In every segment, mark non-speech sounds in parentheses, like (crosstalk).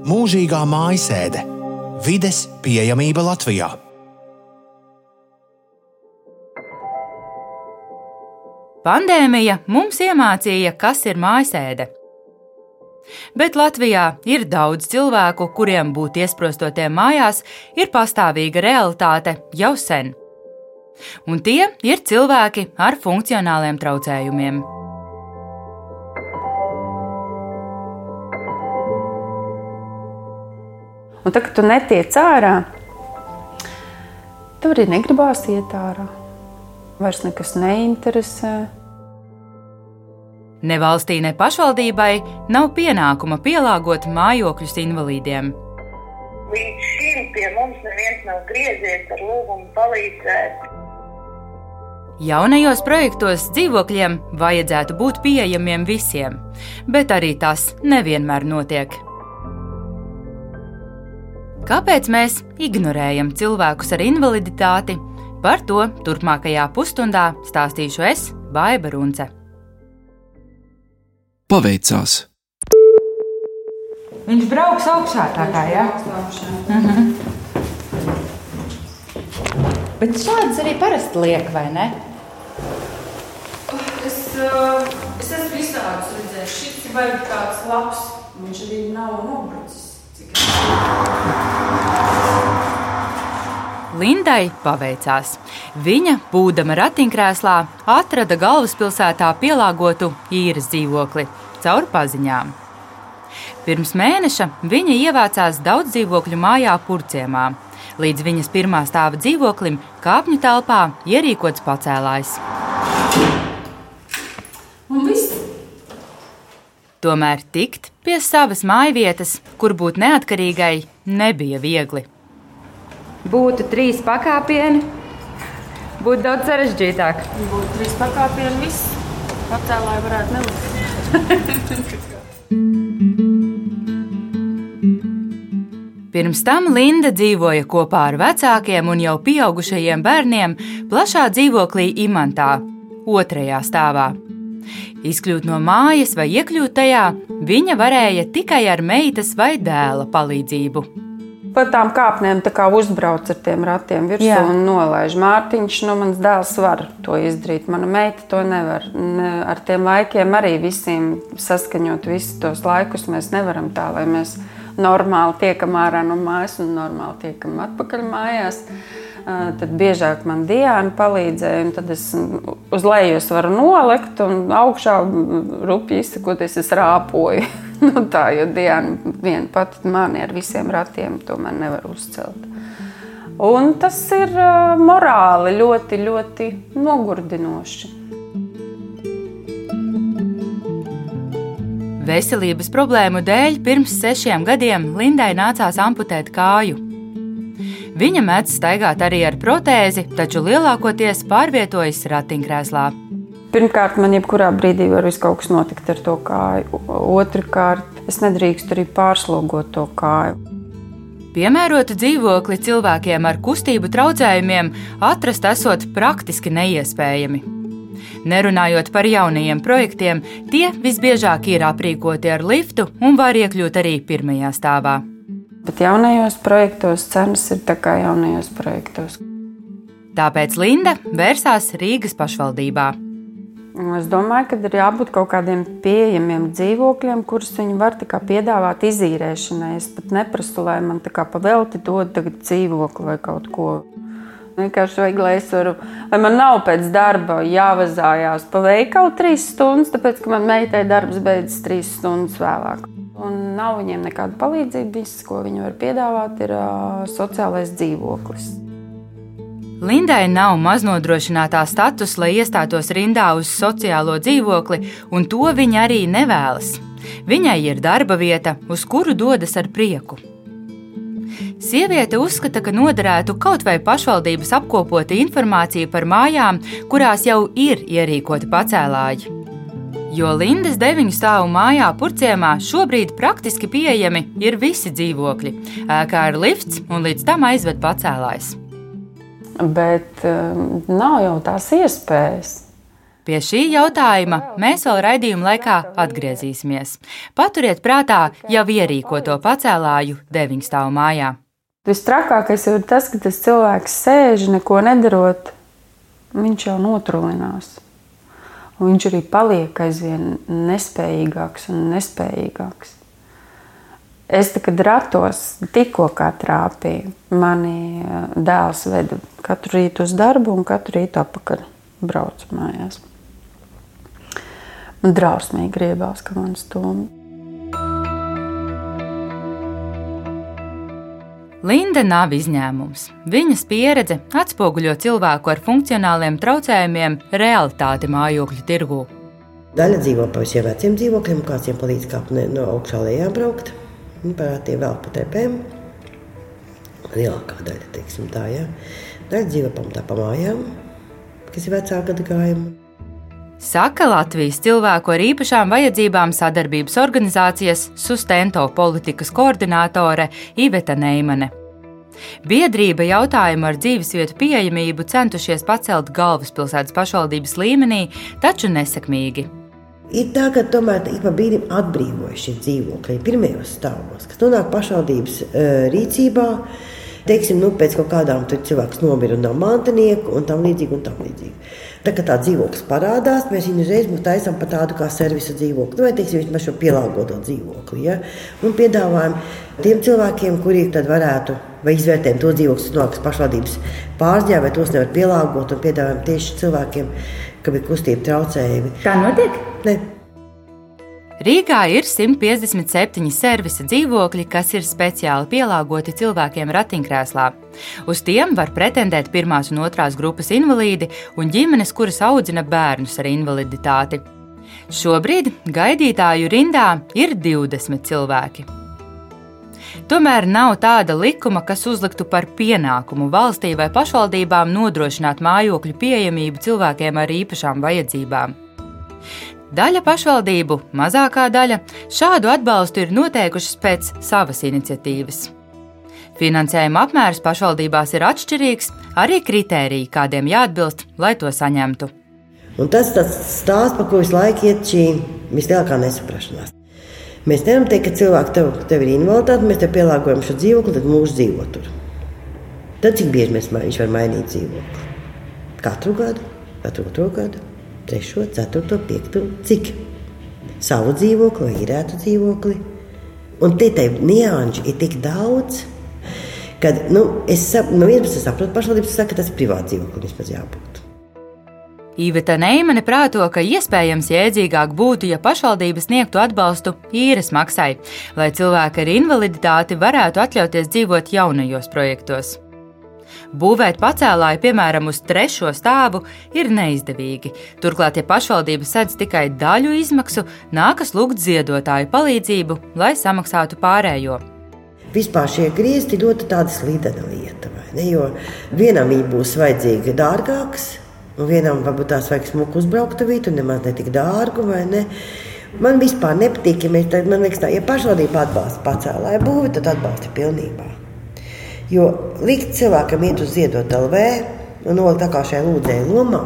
Mūžīgā mājasēde - vides pieejamība Latvijā. Pandēmija mums iemācīja, kas ir mājasēde. Bet Latvijā ir daudz cilvēku, kuriem būt iesprostotiem mājās ir pastāvīga realitāte jau sen. Un tie ir cilvēki ar funkcionāliem traucējumiem. Un tad, kad tu netiec ārā, tev arī negribās iet ārā. Vairs nekas neinteresē. Ne valstī, ne pašvaldībai nav pienākuma pielāgot mājokļus invalīdiem. Līdz šim pie mums neviens nav griezies ar lūgumu palīdzēt. Jaunajos projektos dzīvokļiem vajadzētu būt pieejamiem visiem, bet arī tas nevienmēr notiek. Kāpēc mēs ignorējam cilvēkus ar invaliditāti? Par to turpmākajā pusstundā stāstīšu es, Baiva Runce. Paveicās! Viņš brauks augšā tā kā jā. Mhm. Bet šādas arī parasti liek, vai ne? Es, uh, es esmu visādus redzējis. Šis ir tāds labs. Viņš arī nav nobrucis. Lindai paveicās. Viņa, būdama ratiņkrēslā, atrada galvaspilsētā pielāgotu īres dzīvokli caur paziņām. Pirms mēneša viņa ievācās daudz dzīvokļu mājā Purciemā. Līdz viņas pirmā stāva dzīvoklim kāpņu telpā ierīkots pacēlājs. Un viss. Tomēr tikt pie savas mājvietas, kur būt neatkarīgai, nebija viegli. Būtu trīs pakāpieni, būtu daudz sarežģītāk. Būtu trīs pakāpieni, viss. Pacēlāji varētu nelikt. (laughs) Pirms tam Linda dzīvoja kopā ar vecākiem un jau pieaugušajiem bērniem plašā dzīvoklī Imantā, otrajā stāvā. Izkļūt no mājas vai iekļūt tajā viņa varēja tikai ar meitas vai dēla palīdzību. Pa tām kāpnēm tā kā uzbrauc ar tiem ratiem virsū Jā. un nolaiž. Mārtiņš, nu, mans dēls var to izdarīt. Mana meita to nevar. Ne, ar tiem laikiem arī visiem saskaņot visus tos laikus mēs nevaram tā, lai mēs normāli tiekam ārā no mājas un normāli tiekam atpakaļ mājās. Uh, Tad biežāk man Diana palīdzēja, un tad es uz leju es varu nolikt, un augšā rupji izsakoties, es rāpoju. (laughs) nu, tā, jo Diana viena pati mani ar visiem ratiem tomēr nevar uzcelt. Un tas ir morāli ļoti, ļoti nogurdinoši. Veselības problēmu dēļ pirms sešiem gadiem Lindai nācās amputēt kāju. Viņa mēdz staigāt arī ar protēzi, taču lielākoties pārvietojas ratiņkrēslā. Pirmkārt, man jebkurā brīdī var kaut kas notikt ar to kāju. Otrakārt, es nedrīkstu arī pārslogot to kāju. Piemērotu dzīvokli cilvēkiem ar kustību traucējumiem atrast esot praktiski neiespējami. Nerunājot par jaunajiem projektiem, tie visbiežāk ir aprīkoti ar liftu un var iekļūt arī pirmajā stāvā. Bet jaunajos projektos cenas ir tā kā jaunajos projektos. Tāpēc Linda vērsās Rīgas pašvaldībā. Es domāju, ka ir jābūt kaut kādiem pieejamiem dzīvokļiem, kurus viņi var piedāvāt izīrēšanai. Es pat neprasu, lai man tā kā pavelti dod tagad dzīvokli vai kaut ko. Vienkārši vajag, lai es varu, lai man nav pēc darba jāvazājās pa veikalu trīs stundas, tāpēc, ka man meitai darbs beidzas trīs stundas vēlāk. Un nav viņiem nekāda palīdzība. Viss, ko viņi var piedāvāt, ir uh, sociālais dzīvoklis. Lindai nav maznodrošinātā status, lai iestātos rindā uz sociālo dzīvokli, un to viņa arī nevēlas. Viņai ir darba vieta, uz kuru dodas ar prieku. Sieviete uzskata, ka noderētu kaut vai pašvaldības apkopota informācija par mājām, kurās jau ir ierīkoti pacēlāji. Jo Lindas deviņu stāvu mājā Purciemā šobrīd praktiski pieejami ir visi dzīvokļi. Ēkā ir lifts un līdz tam aizved pacēlājs. Bet um, nav jau tās iespējas. Pie šī jautājuma mēs vēl raidījuma laikā atgriezīsimies. Paturiet prātā jau ierīkoto pacēlāju deviņu stāvu mājā. Vistrakākais ir tas, ka tas cilvēks sēž, neko nedarot, viņš jau notrulinās. Un viņš arī paliek aizvien nespējīgāks un nespējīgāks. Es tā, kad ratos tikko trāpīju, mani eh, dēls veda katru rītu uz darbu un katru rītu apakaļ braucu mājās. Man drausmīgi gribās, ka man stumj. Linda nav izņēmums. Viņas pieredze atspoguļo cilvēku ar funkcionāliem traucējumiem realitāti mājokļu tirgū. Daļa dzīvo pa visiem veciem dzīvokļiem, kāds viņiem palīdz kāpt no augšā lejā braukt. Parādi vēl pa tepēm. Lielākā daļa, teiksim tā, ja. Daļa dzīvo pamatā pa mājām, kas ir vecāka gadagājuma. Saka Latvijas cilvēku ar īpašām vajadzībām sadarbības organizācijas Sustento politikas koordinātore Iveta Neimane. Biedrība jautājumu ar dzīvesvietu pieejamību centušies pacelt galvaspilsētas pašvaldības līmenī, taču nesekmīgi. Ir tā, ka tomēr ik pa brīdim atbrīvojas šie dzīvokļi pirmajos stāvos, kas nonāk pašvaldības uh, rīcībā. Teiksim, nu, pēc kaut kādām cilvēks nomira un nav mantinieku un tam līdzīgi. Un tam līdzīgi. Tā kā tā dzīvoklis parādās, mēs viņu uzreiz taisām par tādu kā servisa dzīvokli, nu, vai teiksim, vismaz šo pielāgoto dzīvokli. Ja? Un piedāvājam tiem cilvēkiem, kuri tad varētu, vai izvērtējam to dzīvokli, kas nonāks pašvaldības pārziņā, vai tos nevar pielāgot, un piedāvājam tieši cilvēkiem, kam ir kustība traucējumi. Tā notiek? Ne. Rīgā ir 157 servisa dzīvokļi, kas ir speciāli pielāgoti cilvēkiem ratiņkrēslā. Uz tiem var pretendēt pirmās un otrās grupas invalīdi un ģimenes, kuras audzina bērnus ar invaliditāti. Šobrīd gaidītāju rindā ir 20 cilvēki. Tomēr nav tāda likuma, kas uzliktu par pienākumu valstī vai pašvaldībām nodrošināt mājokļu pieejamību cilvēkiem ar īpašām vajadzībām. Daļa pašvaldību, mazākā daļa, šādu atbalstu ir noteikušas pēc savas iniciatīvas. Finansējuma apmērs pašvaldībās ir atšķirīgs, arī kritēriji, kādiem jāatbilst, lai to saņemtu. Un tas ir stāsts, par ko visu laiku iet šī vislielākā nesaprašanās. Mēs nevaram teikt, ka cilvēks tev, tev ir invaliditāte, mēs tev pielāgojam šo dzīvokli, tad mūžs dzīvo tur. Tad cik bieži mēs, viņš var mainīt dzīvokli? Katru gadu, katru otro gadu. 3, 4, 5, cik savu dzīvokli vai īrētu dzīvokli. Un tie nianši ir tik daudz, ka nu, es no vienas puses saprotu, pašvaldības saka, ka tas ir privāts dzīvoklis vismaz jābūt. Īveta Neimane prāto, ka iespējams jēdzīgāk būtu, ja pašvaldības sniegtu atbalstu īres maksai, lai cilvēki ar invaliditāti varētu atļauties dzīvot jaunajos projektos. Būvēt pacēlāju, piemēram, uz trešo stāvu, ir neizdevīgi. Turklāt, ja pašvaldības sedz tikai daļu izmaksu, nākas lūgt ziedotāju palīdzību, lai samaksātu pārējo. Vispār šie griezti ļoti tāda slidena lieta, ne? jo vienam būs vajadzīgi dārgāks, un vienam varbūt tās vajag smuku uzbrauktavītu, nemaz ne tik dārgu, vai ne? Man vispār nepatīk, ja mēs tā, man liekas, tā, ja pašvaldība atbalsta pacēlāju būvi, tad atbalsta pilnībā. Jo likt cilvēkam iet uz ziedot LV un nolikt tā kā šai lūdzēju lomā,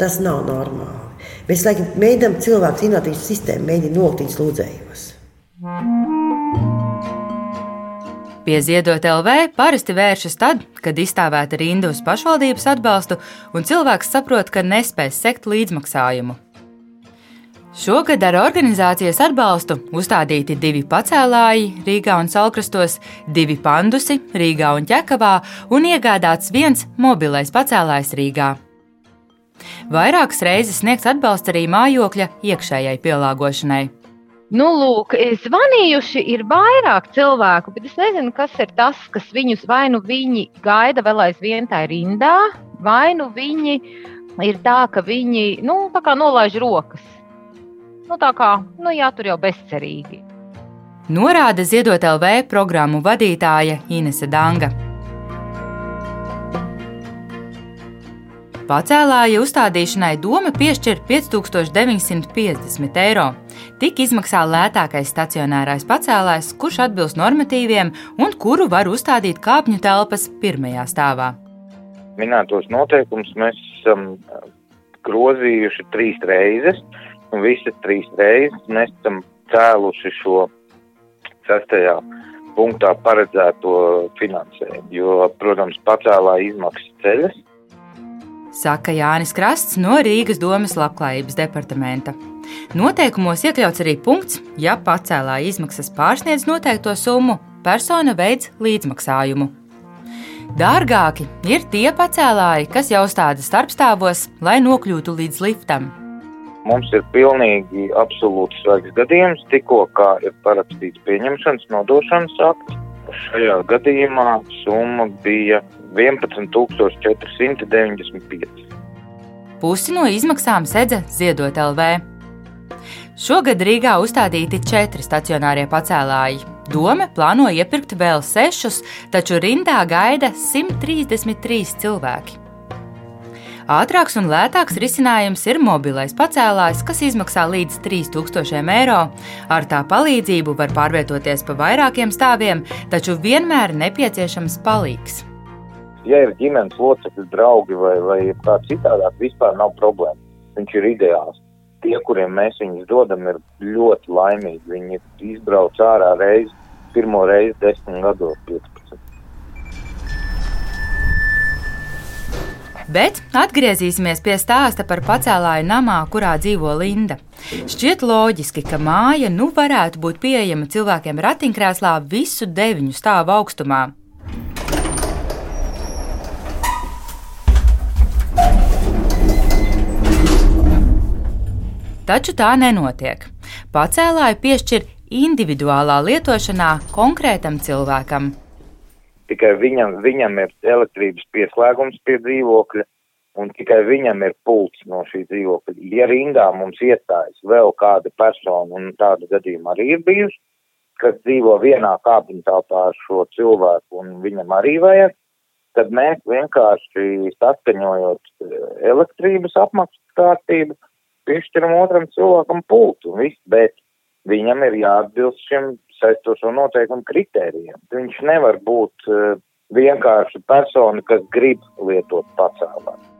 tas nav normāli. Mēs laikam mēģinām cilvēku zinātnīs sistēmu, mēģinām nolikt viņus lūdzējos. Pie ziedot LV parasti vēršas tad, kad izstāvēta rinda uz pašvaldības atbalstu un cilvēks saprot, ka nespēs sekt līdzmaksājumu. Šogad ar organizācijas atbalstu uzstādīti divi pacēlāji Rīgā un Salkrastos, divi pandusi Rīgā un Ķekavā un iegādāts viens mobilais pacēlājs Rīgā. Vairākas reizes sniegts atbalsts arī mājokļa iekšējai pielāgošanai. Nu, lūk, zvanījuši ir vairāk cilvēku, bet es nezinu, kas ir tas, kas viņus vai nu viņi gaida vēl aizvien tā rindā, vai nu viņi ir tā, ka viņi nu, tā nolaiž rokas Nu, tā kā nu, jā, tur jau bezcerīgi. Norāda Ziedot LV programmu vadītāja Inese Danga. Pacēlāja uzstādīšanai doma piešķir 5950 eiro. Tik izmaksā lētākais stacionārais pacēlājs, kurš atbilst normatīviem un kuru var uzstādīt kāpņu telpas pirmajā stāvā. Minētos noteikumus mēs esam grozījuši trīs reizes, un visas trīs reizes mēs esam cēluši šo sestajā punktā paredzēto finansējumu, jo, protams, pacēlā izmaksas ceļas. Saka Jānis Krasts no Rīgas domas labklājības departamenta. Noteikumos iekļauts arī punkts, ja pacēlā izmaksas pārsniedz noteikto summu, persona veids līdzmaksājumu. Dārgāki ir tie pacēlāji, kas jau stāda starpstāvos, lai nokļūtu līdz liftam. Mums ir pilnīgi absolūti svaigs gadījums, tikko kā ir parakstīts pieņemšanas nodošanas akts. Šajā gadījumā summa bija 11,495. Pusi no izmaksām sedza ziedot LV. Šogad Rīgā uzstādīti četri stacionārie pacēlāji. Doma plāno iepirkt vēl sešus, taču rindā gaida 133 cilvēki. Ātrāks un lētāks risinājums ir mobilais pacēlājs, kas izmaksā līdz 3000 eiro. Ar tā palīdzību var pārvietoties pa vairākiem stāviem, taču vienmēr nepieciešams palīgs. Ja ir ģimenes locekļi, draugi vai, vai kā citādāk, vispār nav problēma. Viņš ir ideāls tie, kuriem mēs viņus dodam, ir ļoti laimīgi. Viņi izbrauc ārā reizi, pirmo reizi desmit gados, 15. Bet atgriezīsimies pie stāsta par pacēlāju namā, kurā dzīvo Linda. Šķiet loģiski, ka māja nu varētu būt pieejama cilvēkiem ratiņkrēslā visu deviņu stāvu augstumā. Taču tā nenotiek. Pacēlāju piešķir individuālā lietošanā konkrētam cilvēkam. Tikai viņam, viņam ir elektrības pieslēgums pie dzīvokļa, un tikai viņam ir pults no šī dzīvokļa. Ja rindā mums iestājas vēl kāda persona, un tāda gadījuma arī ir bijusi, kas dzīvo vienā kāpņu telpā ar šo cilvēku, un viņam arī vajag, tad mēs vienkārši saskaņojot eh, elektrības apmaksas kārtību, piešķiram otram cilvēkam pultu, viss, bet viņam ir jāatbilst šiem saistošo noteikumu kritērijiem. Viņš nevar būt uh, vienkārši persona, kas grib lietot pacēlāju.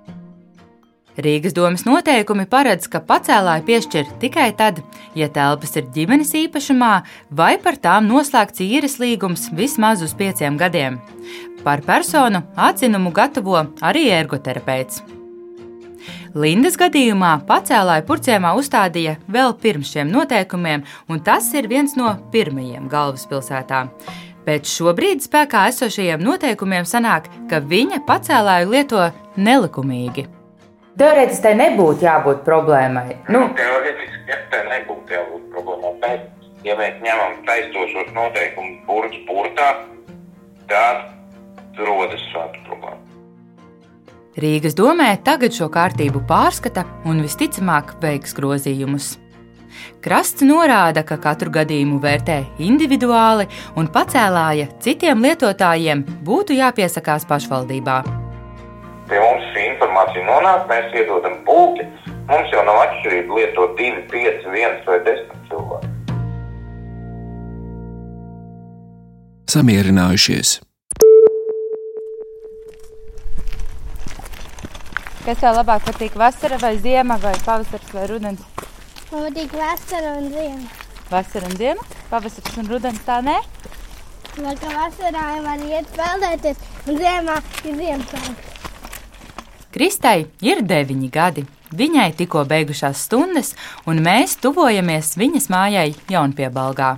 Rīgas domas noteikumi paredz, ka pacēlāju piešķir tikai tad, ja telpas ir ģimenes īpašumā vai par tām noslēgts īres līgums vismaz uz pieciem gadiem. Par personu atzinumu gatavo arī ergoterapeits. Lindas gadījumā pacēlāju purcēmā uzstādīja vēl pirms šiem noteikumiem, un tas ir viens no pirmajiem galvaspilsētā. Pēc šobrīd spēkā esošajiem noteikumiem sanāk, ka viņa pacēlāju lieto nelikumīgi. Teorētiski tai nebūtu jābūt problēmai. Nu, Teorētiski tai nebūtu jābūt problēmai, bet, ja mēs ņemam taistošos noteikumus burbuļs burtā, tad rodas šāda problēma. Rīgas domē tagad šo kārtību pārskata un visticamāk veiks grozījumus. Krasts norāda, ka katru gadījumu vērtē individuāli un pacēlāja citiem lietotājiem būtu jāpiesakās pašvaldībā. Pie mums šī informācija nonāk, mēs iedodam pulki. Mums jau nav atšķirība lietot 2, 5, 1 vai 10 cilvēku. Samierinājušies! Kas tev labāk patīk, vasara vai ziema, vai pavasaris vai rudens? Man patīk vasara un ziema. Vasara un ziema, pavasaris un rudens tā nē. Man kā vasarā var iet peldēties, un ziemā ir Ziemassvētki. Kristai ir deviņi gadi. Viņai tikko beigušās stundas, un mēs tuvojamies viņas mājai Jaunpiebalgā.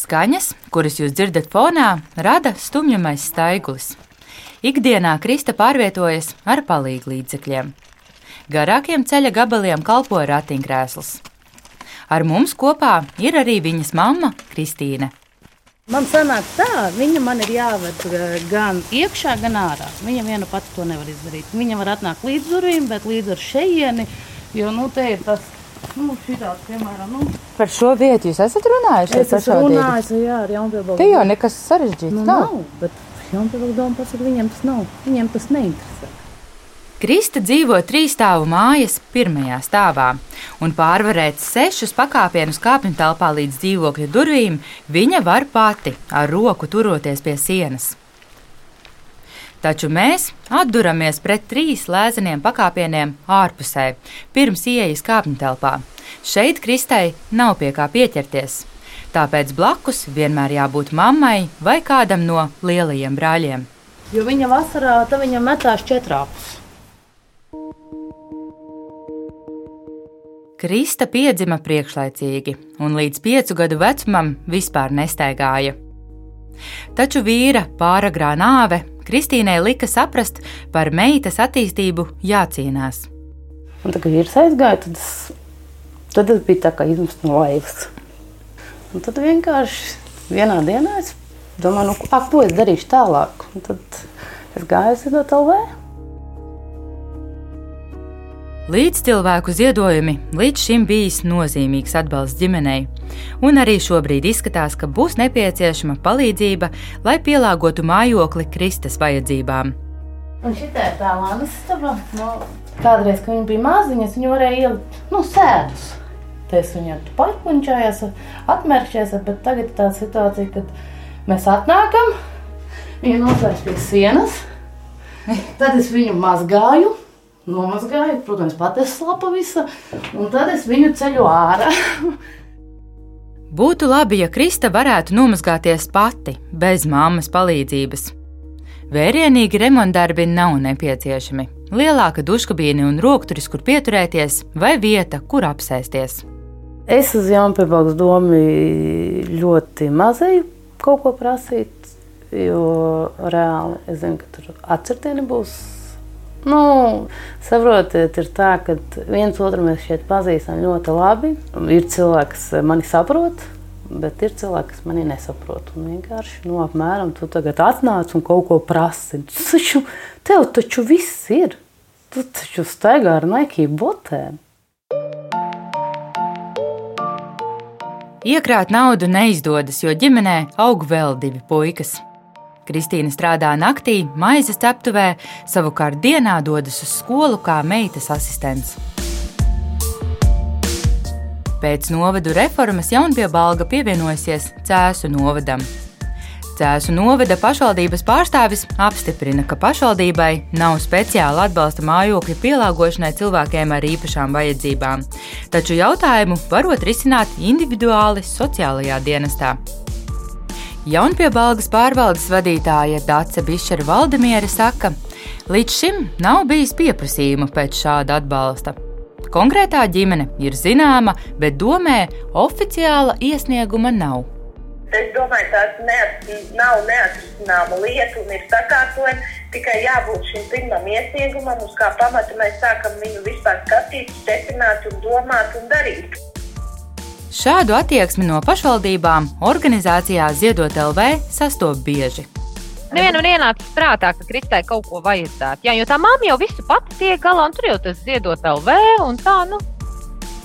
Skaņas, kuras jūs dzirdat fonā, rada stumjamais staigulis. Ikdienā Krista pārvietojas ar palīgu līdzekļiem. Garākiem ceļa gabaliem kalpo ratiņkrēsls. Ar mums kopā ir arī viņas mamma Kristīne. Man sanāk tā, viņa man ir jāved eh, gan iekšā, gan ārā. Viņa viena pati to nevar izdarīt. Viņa var atnākt līdz durvīm, bet līdz ar šejieni, jo nu, te ir tas, nu, šitāds, piemēram, nu. Par šo vietu jūs esat runājuši? Es esmu runājusi, jā, ar Jaunpiebalgu. Te jau nekas sarežģīts nu, nav. nav bet Jaunpievilku doma pasaka, viņiem tas nav. Viņiem tas neinteresē. Krista dzīvo trīs stāvu mājas pirmajā stāvā, un pārvarēt sešus pakāpienus kāpņu telpā līdz dzīvokļa durvīm viņa var pati ar roku turoties pie sienas. Taču mēs atduramies pret trīs lēzeniem pakāpieniem ārpusē, pirms ieejas kāpņu telpā. Šeit Kristai nav pie kā pieķerties. Tāpēc blakus vienmēr jābūt mammai vai kādam no lielajiem brāļiem. Jo viņa vasarā tā viņa metās četrāpus. Krista piedzima priekšlaicīgi un līdz piecu gadu vecumam vispār nestaigāja. Taču vīra pāragrā nāve Kristīnai lika saprast, par meitas attīstību jācīnās. Un tad, kad vīrs aizgāja, tad tad es biju tā kā izmest no laivas. Un tad vienkārši vienā dienā es domāju, nu, ak, ko es darīšu tālāk. Un tad es gāju uz LV. Līdzcilvēku ziedojumi līdz šim bijis nozīmīgs atbalsts ģimenei, un arī šobrīd izskatās, ka būs nepieciešama palīdzība, lai pielāgotu mājokli Kristas vajadzībām. Un šī ir tā līnija istaba. Nu, kādreiz, kad viņa bija maziņa, viņa varēja ielikt nu, sēdus. Tas viņa pārpuņķājās, atmērķējās, bet tagad ir tā situācija, kad mēs atnākam, viņa nosvērš pie sienas, tad es viņu mazgāju nomazgāju, protams, pati slapa visa, un tad es viņu ceļu ārā. (laughs) Būtu labi, ja Krista varētu nomazgāties pati, bez mammas palīdzības. Vērienīgi remontdarbi nav nepieciešami. Lielāka duškabīne un rokturis, kur pieturēties, vai vieta, kur apsēsties. Es uz Jaunpēbalgas domu ļoti mazēju kaut ko prasīt, jo reāli es zinu, ka tur atcertieni būs Nu, saprotiet, ir tā, ka viens otru mēs šeit pazīstam ļoti labi. Ir cilvēki, kas mani saprot, bet ir cilvēki, kas mani nesaprot. Un vienkārši, nu, apmēram, tu tagad atnāc un kaut ko prasi. Taču, tev taču viss ir. Tu taču staigā ar Nike botēm. Iekrāt naudu neizdodas, jo ģimenē aug vēl divi puikas. Kristīna strādā naktī, maizes ceptuvē, savukārt dienā dodas uz skolu kā meitas asistents. Pēc novadu reformas Jaunpiebalga pievienojusies Cēsu novadam. Cēsu novada pašvaldības pārstāvis apstiprina, ka pašvaldībai nav speciāla atbalsta mājokļa pielāgošanai cilvēkiem ar īpašām vajadzībām, taču jautājumu varot risināt individuāli sociālajā dienestā. Jaunpiebalgas pārvaldes vadītāja Dāce Bišera Valdemiere saka, līdz šim nav bijis pieprasījumu pēc šāda atbalsta. Konkrētā ģimene ir zināma, bet domē oficiāla iesnieguma nav. Es domāju, tās neat, nav neatrisināma lieta un ir sakārtojama. Tikai jābūt šim pirmam iesniegumam, uz kā pamata mēs sākam viņu vispār skatīt, stiprināt, un domāt un darīt. Šādu attieksmi no pašvaldībām organizācijā Ziedot LV sastop bieži. Nevienam ienāca prātā, ka Kristai kaut ko vajadzētu. Jā, jo tā mamma jau visu pati tiek galā, un tur jau tas ziedot LV un tā, nu.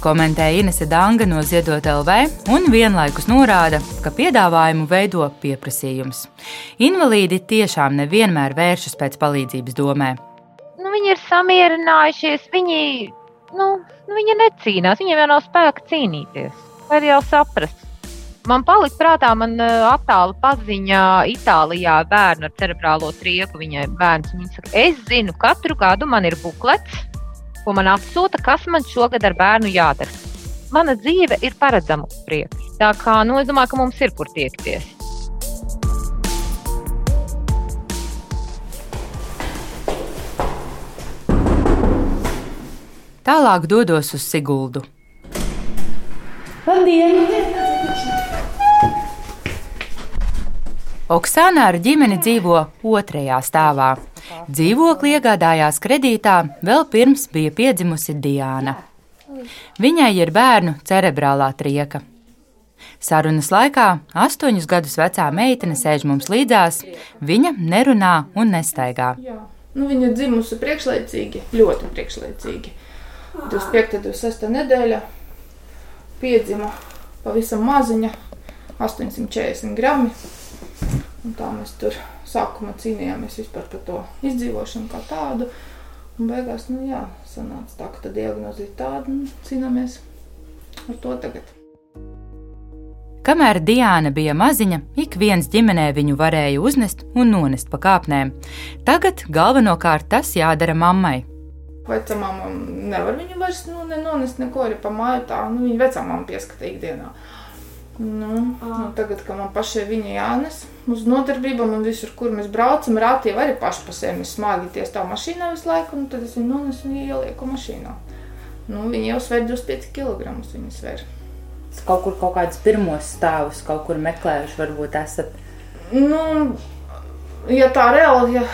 Komentēja Inese Danga no Ziedot LV un vienlaikus norāda, ka piedāvājumu veido pieprasījums. Invalīdi tiešām nevienmēr vēršas pēc palīdzības domē. Nu, viņi ir samierinājušies, viņi, nu, nu, viņi necīnās, viņiem jau nav spēka cīnīties var jau saprast. Man palika prātā, man attāla paziņa Itālijā bērnu ar cerebrālo trieku. Viņai bērns viņa saka, es zinu, katru gadu man ir buklets, ko man atsūta, kas man šogad ar bērnu jādara. Mana dzīve ir paredzama uz priekšu. Tā kā nu, es domāju, ka mums ir kur tiekties. Tālāk dodos uz Siguldu. Labdien! Oksana ar ģimeni dzīvo otrajā stāvā. Dzīvokli iegādājās kredītā vēl pirms bija piedzimusi Diana. Viņai ir bērnu cerebrālā trieka. Sarunas laikā astoņus gadus vecā meitene sēž mums līdzās. Viņa nerunā un nestaigā. Nu, viņa ir dzimusi priekšlaicīgi, ļoti priekšlaicīgi. 25. un 26. nedēļa piedzima pavisam maziņa, 840 gramu. Un tā mēs tur sākumā cīnījāmies vispār par to izdzīvošanu kā tādu. Un beigās, nu jā, sanāca tā, ka tā diagnoze ir tāda, un cīnāmies ar to tagad. Kamēr Diana bija maziņa, ik viens ģimenē viņu varēja uznest un nonest pa kāpnēm. Tagad galvenokārt tas jādara mammai. Vecamāma nevar viņu vairs nu, ne nonest neko arī pa māju. Tā, nu, viņa vecamāma pieskata ikdienā. Nu, nu, tagad, kad man pašai viņa jānes uz nodarbībām un visur, kur mēs braucam, rāti jau arī paši pa sevi smagi tie stāv mašīnā visu laiku, un tad es viņu nonesu un ielieku mašīnā. Nu, viņa jau sver 25 kg. Viņa sver kaut kur kaut kādus pirmos stāvus kaut kur meklējuši, varbūt esat? Nu, ja tā reāli, ja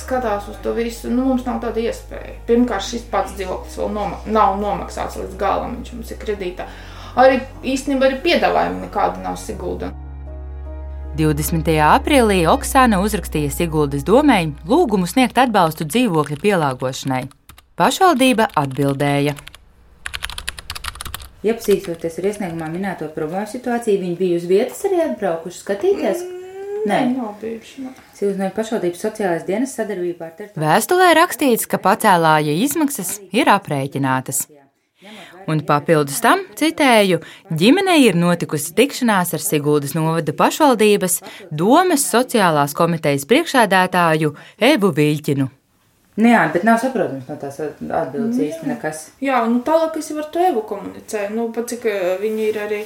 skatās uz to visu, nu, mums nav tāda iespēja. Pirmkārt, šis pats dzīvoklis vēl noma nav nomaksāts līdz galam, viņš mums ir kredītā. Arī īstenībā arī piedāvājumi nekādi nav Sigulda. 20. aprīlī Oksāna uzrakstīja Siguldas domai lūgumu sniegt atbalstu dzīvokļa pielāgošanai. Pašvaldība atbildēja. Iepazīstoties ar iesniegumā minēto problēmu situāciju, viņi bija uz vietas arī atbraukuši skatīties. Mm, Nē, nav bijuši. Silvinoja pašvaldības sociālais dienas sadarbībā ar teritoriju. Vēstulē rakstīts, ka pacēlāja izmaksas ir aprēķinātas. Un papildus tam, citēju, ģimenei ir notikusi tikšanās ar Siguldas novada pašvaldības domas sociālās komitejas priekšādātāju Evu Viļķinu. Nu jā, bet nav saprotams no tās atbildes nu, īsti nekas. Jā, nu tālāk es jau ar to evu komunicēju. Nu, pat cik eh, viņi ir arī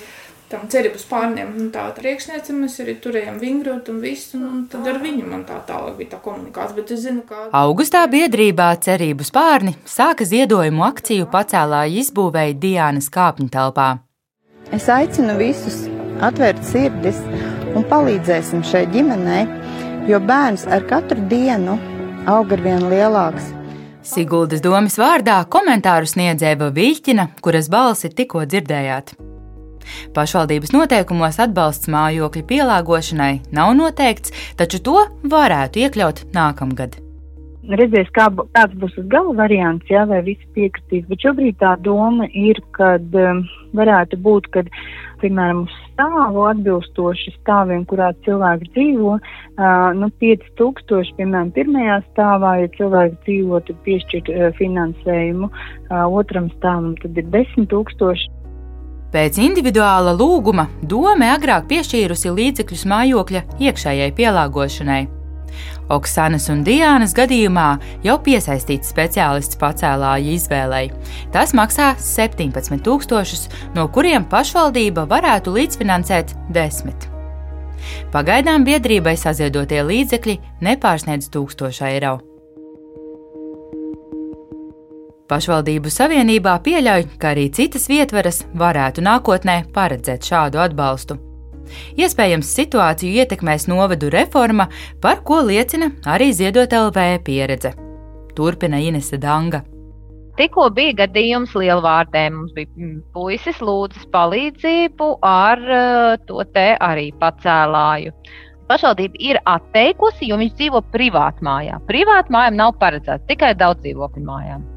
tam cerības pārniem, nu, tā priekšniece mēs arī turējām vingrot un visu, un tad ar viņu man tā tālāk bija tā komunikācija, bet es zinu, kā. Augustā biedrībā cerības pārni sāka ziedojumu akciju pacēlāja izbūvēja Diānas kāpņu telpā. Es aicinu visus atvērt sirdis un palīdzēsim šai ģimenei, jo bērns ar katru dienu aug ar vien lielāks. Siguldas domas vārdā komentāru sniedzēja Viļķina, kuras balsi tikko dzirdējāt. Pašvaldības noteikumos atbalsts mājokļa pielāgošanai nav noteikts, taču to varētu iekļaut nākamgad. Redzēs, kā, kāds būs tas gala variants, jā, vai visi piekritīs. Bet šobrīd tā doma ir, ka um, varētu būt, ka piemēram, uz stāvu atbilstoši stāviem, kurā cilvēks dzīvo, uh, nu, 5000, piemēram, pirmajā stāvā, ja cilvēks dzīvo, tad piešķirt uh, finansējumu, uh, otram stāvam tad ir 10 tūkstoši. Pēc individuāla lūguma doma agrāk piešķīrusi līdzekļus mājokļa iekšējai pielāgošanai. Oksanas un Diānas gadījumā jau piesaistīts speciālists pacēlāja izvēlei. Tas maksā 17,000, no kuriem pašvaldība varētu līdzfinansēt 10. Pagaidām biedrībai saziedotie līdzekļi nepārsniedz 1000 eiro. Pašvaldību savienībā pieļauj, ka arī citas vietvaras varētu nākotnē paredzēt šādu atbalstu. Iespējams, situāciju ietekmēs novadu reforma, par ko liecina arī Ziedot LV pieredze. Turpina Inese Danga. Tikko bija gadījums Lielvārdē. Mums bija mm, puisis lūdzis palīdzību ar eh, to te arī pacēlāju. Pašvaldība ir atteikusi, jo viņš dzīvo privātmājā. Privātmājām nav paredzēts tikai daudz dzīvokļu mājām.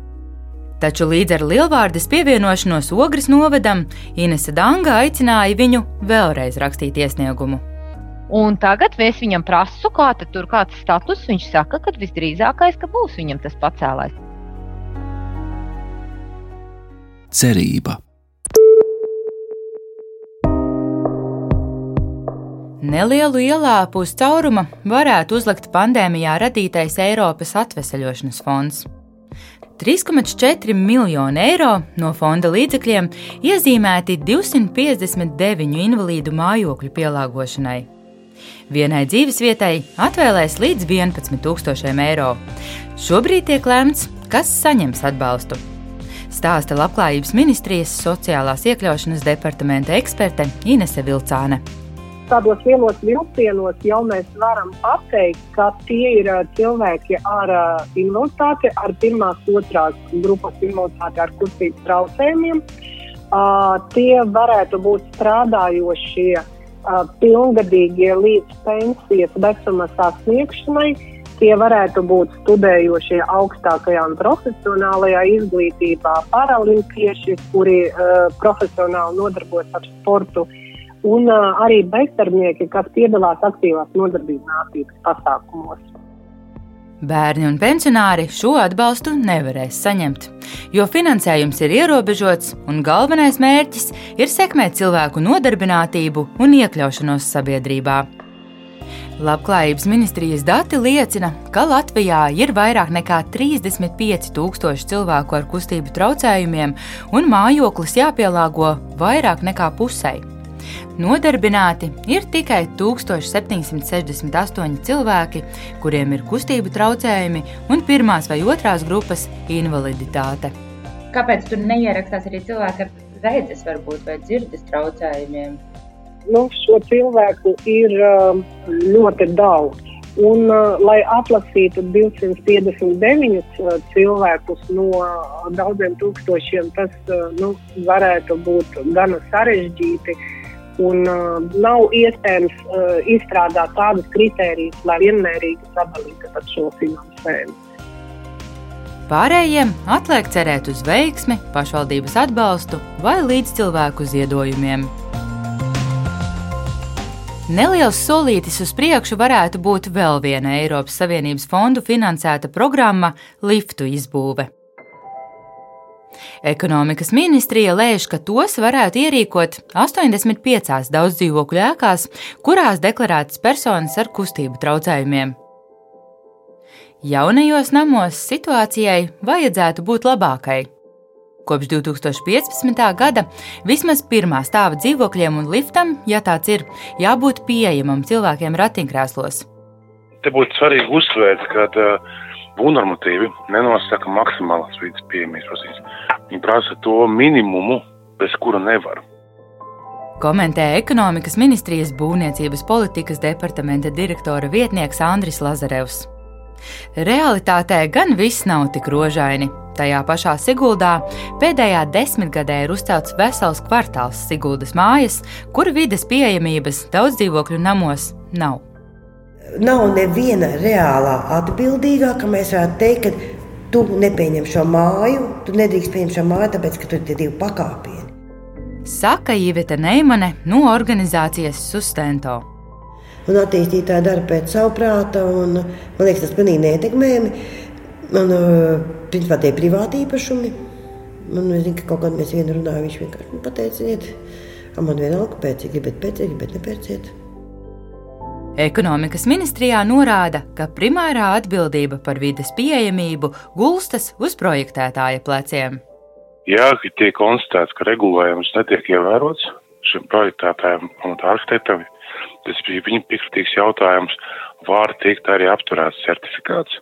Taču līdz ar Lielvārdas pievienošanos Ogres novadam, Inese Danga aicināja viņu vēlreiz rakstīt iesniegumu. Un tagad es viņam prasu, kā tur kāds status. Viņš saka, ka visdrīzākais, ka būs viņam tas pacēlājs. Cerība. Nelielu ielāpu uz cauruma varētu uzlikt pandēmijā radītais Eiropas atveseļošanas fonds. 3,4 miljoni eiro no fonda līdzekļiem iezīmēti 259 invalīdu mājokļu pielāgošanai. Vienai dzīvesvietai atvēlēs līdz 11,000 eiro. Šobrīd tiek lēmts, kas saņems atbalstu. Stāsta Labklājības ministrijas sociālās iekļaušanas departamenta eksperte Inese Vilcāne tādos lielos vilcienos jau mēs varam pateikt, ka tie ir cilvēki ar invaliditāti, ar pirmās, otrās grupas invaliditāti, ar kustības traucējumiem. Tie varētu būt strādājošie, pilngadīgie līdz pensijas vecuma sasniegšanai. Tie varētu būt studējošie augstākajā un profesionālajā izglītībā, paralimpieši, kuri uh, profesionāli nodarbojas ar sportu, uh, un uh, arī bezdarbnieki, kas piedalās aktīvās nodarbības nācības pasākumos. Bērni un pensionāri šo atbalstu nevarēs saņemt, jo finansējums ir ierobežots un galvenais mērķis ir sekmēt cilvēku nodarbinātību un iekļaušanos sabiedrībā. Labklājības ministrijas dati liecina, ka Latvijā ir vairāk nekā 35 tūkstoši cilvēku ar kustību traucējumiem, un mājoklis jāpielāgo vairāk nekā pusei. Nodarbināti ir tikai 1768 cilvēki, kuriem ir kustību traucējumi un pirmās vai otrās grupas invaliditāte. Kāpēc tur neierakstās arī cilvēki ar redzes, varbūt, vai dzirdes traucējumiem? Nu, šo cilvēku ir um, ļoti daudz. Un, uh, lai atlasītu 259 uh, cilvēkus no daudziem tūkstošiem, tas uh, nu, varētu būt gana sarežģīti. Uh, un uh, nav iespējams uh, izstrādāt tādus kritērijus, lai vienmērīgi sadalītu šo finansējumu. Pārējiem atliek cerēt uz veiksmi, pašvaldības atbalstu vai līdzcilvēku ziedojumiem. Neliels solītis uz priekšu varētu būt vēl viena Eiropas Savienības fondu finansēta programma - liftu izbūve. Ekonomikas ministrija lēš, ka tos varētu ierīkot 85 daudzdzīvokļu ēkās, kurās deklarētas personas ar kustību traucējumiem. Jaunajos namos situācijai vajadzētu būt labākai. Kopš 2015. gada vismaz pirmā stāva dzīvokļiem un liftam, ja tāds ir, jābūt pieejamam cilvēkiem ratiņkrēslos. Te būtu svarīgi uzsvērt, ka uh, būvnormatīvi nenosaka maksimālās vidas pieejamības prasības. Viņi prasa to minimumu, bez kura nevar. Komentēja ekonomikas ministrijas būvniecības politikas departamenta direktora vietnieks Andris Lazarevs. Realitātē gan viss nav tik rožaini. Tajā pašā Siguldā pēdējā desmitgadē ir uzcelts vesels kvartāls Siguldas mājas, kur vides pieejamības daudz dzīvokļu namos nav. Nav neviena reālā atbildīgā, ka mēs varētu teikt, ka tu nepieņem šo māju, tu nedrīkst pieņemt šo māju, tāpēc, ka tur ir divi pakāpieni. Saka Iveta Neimane no organizācijas Sustento. Un attīstītāji dara pēc savu prāta, un man liekas, tas pilnīgi neietekmējami. Man, principā, tie ir privāti īpašumi. Man zina, ka kaut kādā mēs vienu runājam, viņš vienkārši pateica, man vienalga, ja gribat ja gribat nepērciet. Ekonomikas ministrijā norāda, ka primārā atbildība par vides pieejamību gulstas uz projektētāja pleciem. Jā, ka tiek konstatēts, ka regulējums netiek ievērots šim projektētājam un arhitektam, tas bija viņa piekritīgs jautājums, var tikt arī apturēts certifikāts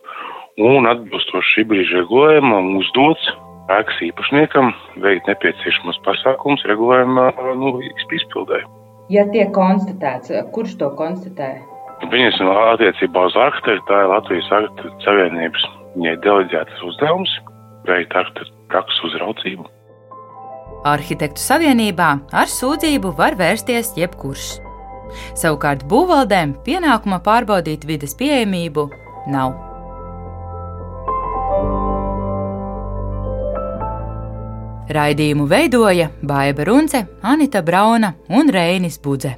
un atbilstoši šī brīža regulējumam uzdots ēkas īpašniekam veikt nepieciešamos pasākumus regulējuma nu, izpildējumu. Ja tiek konstatēts, kurš to konstatē? Viņas attiecībā uz arhitektu ir Latvijas Arhitektu Savienības viņai deleģētas uzdevums veikt arhitektu prakses uzraudzību. Arhitektu savienībā ar sūdzību var vērsties jebkurš. Savukārt būvvaldēm pienākuma pārbaudīt vides pieejamību nav. Raidījumu veidoja Baiva Runce, Anita Brauna un Reinis Budze.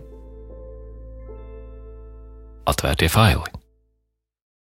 Atvērtie faili!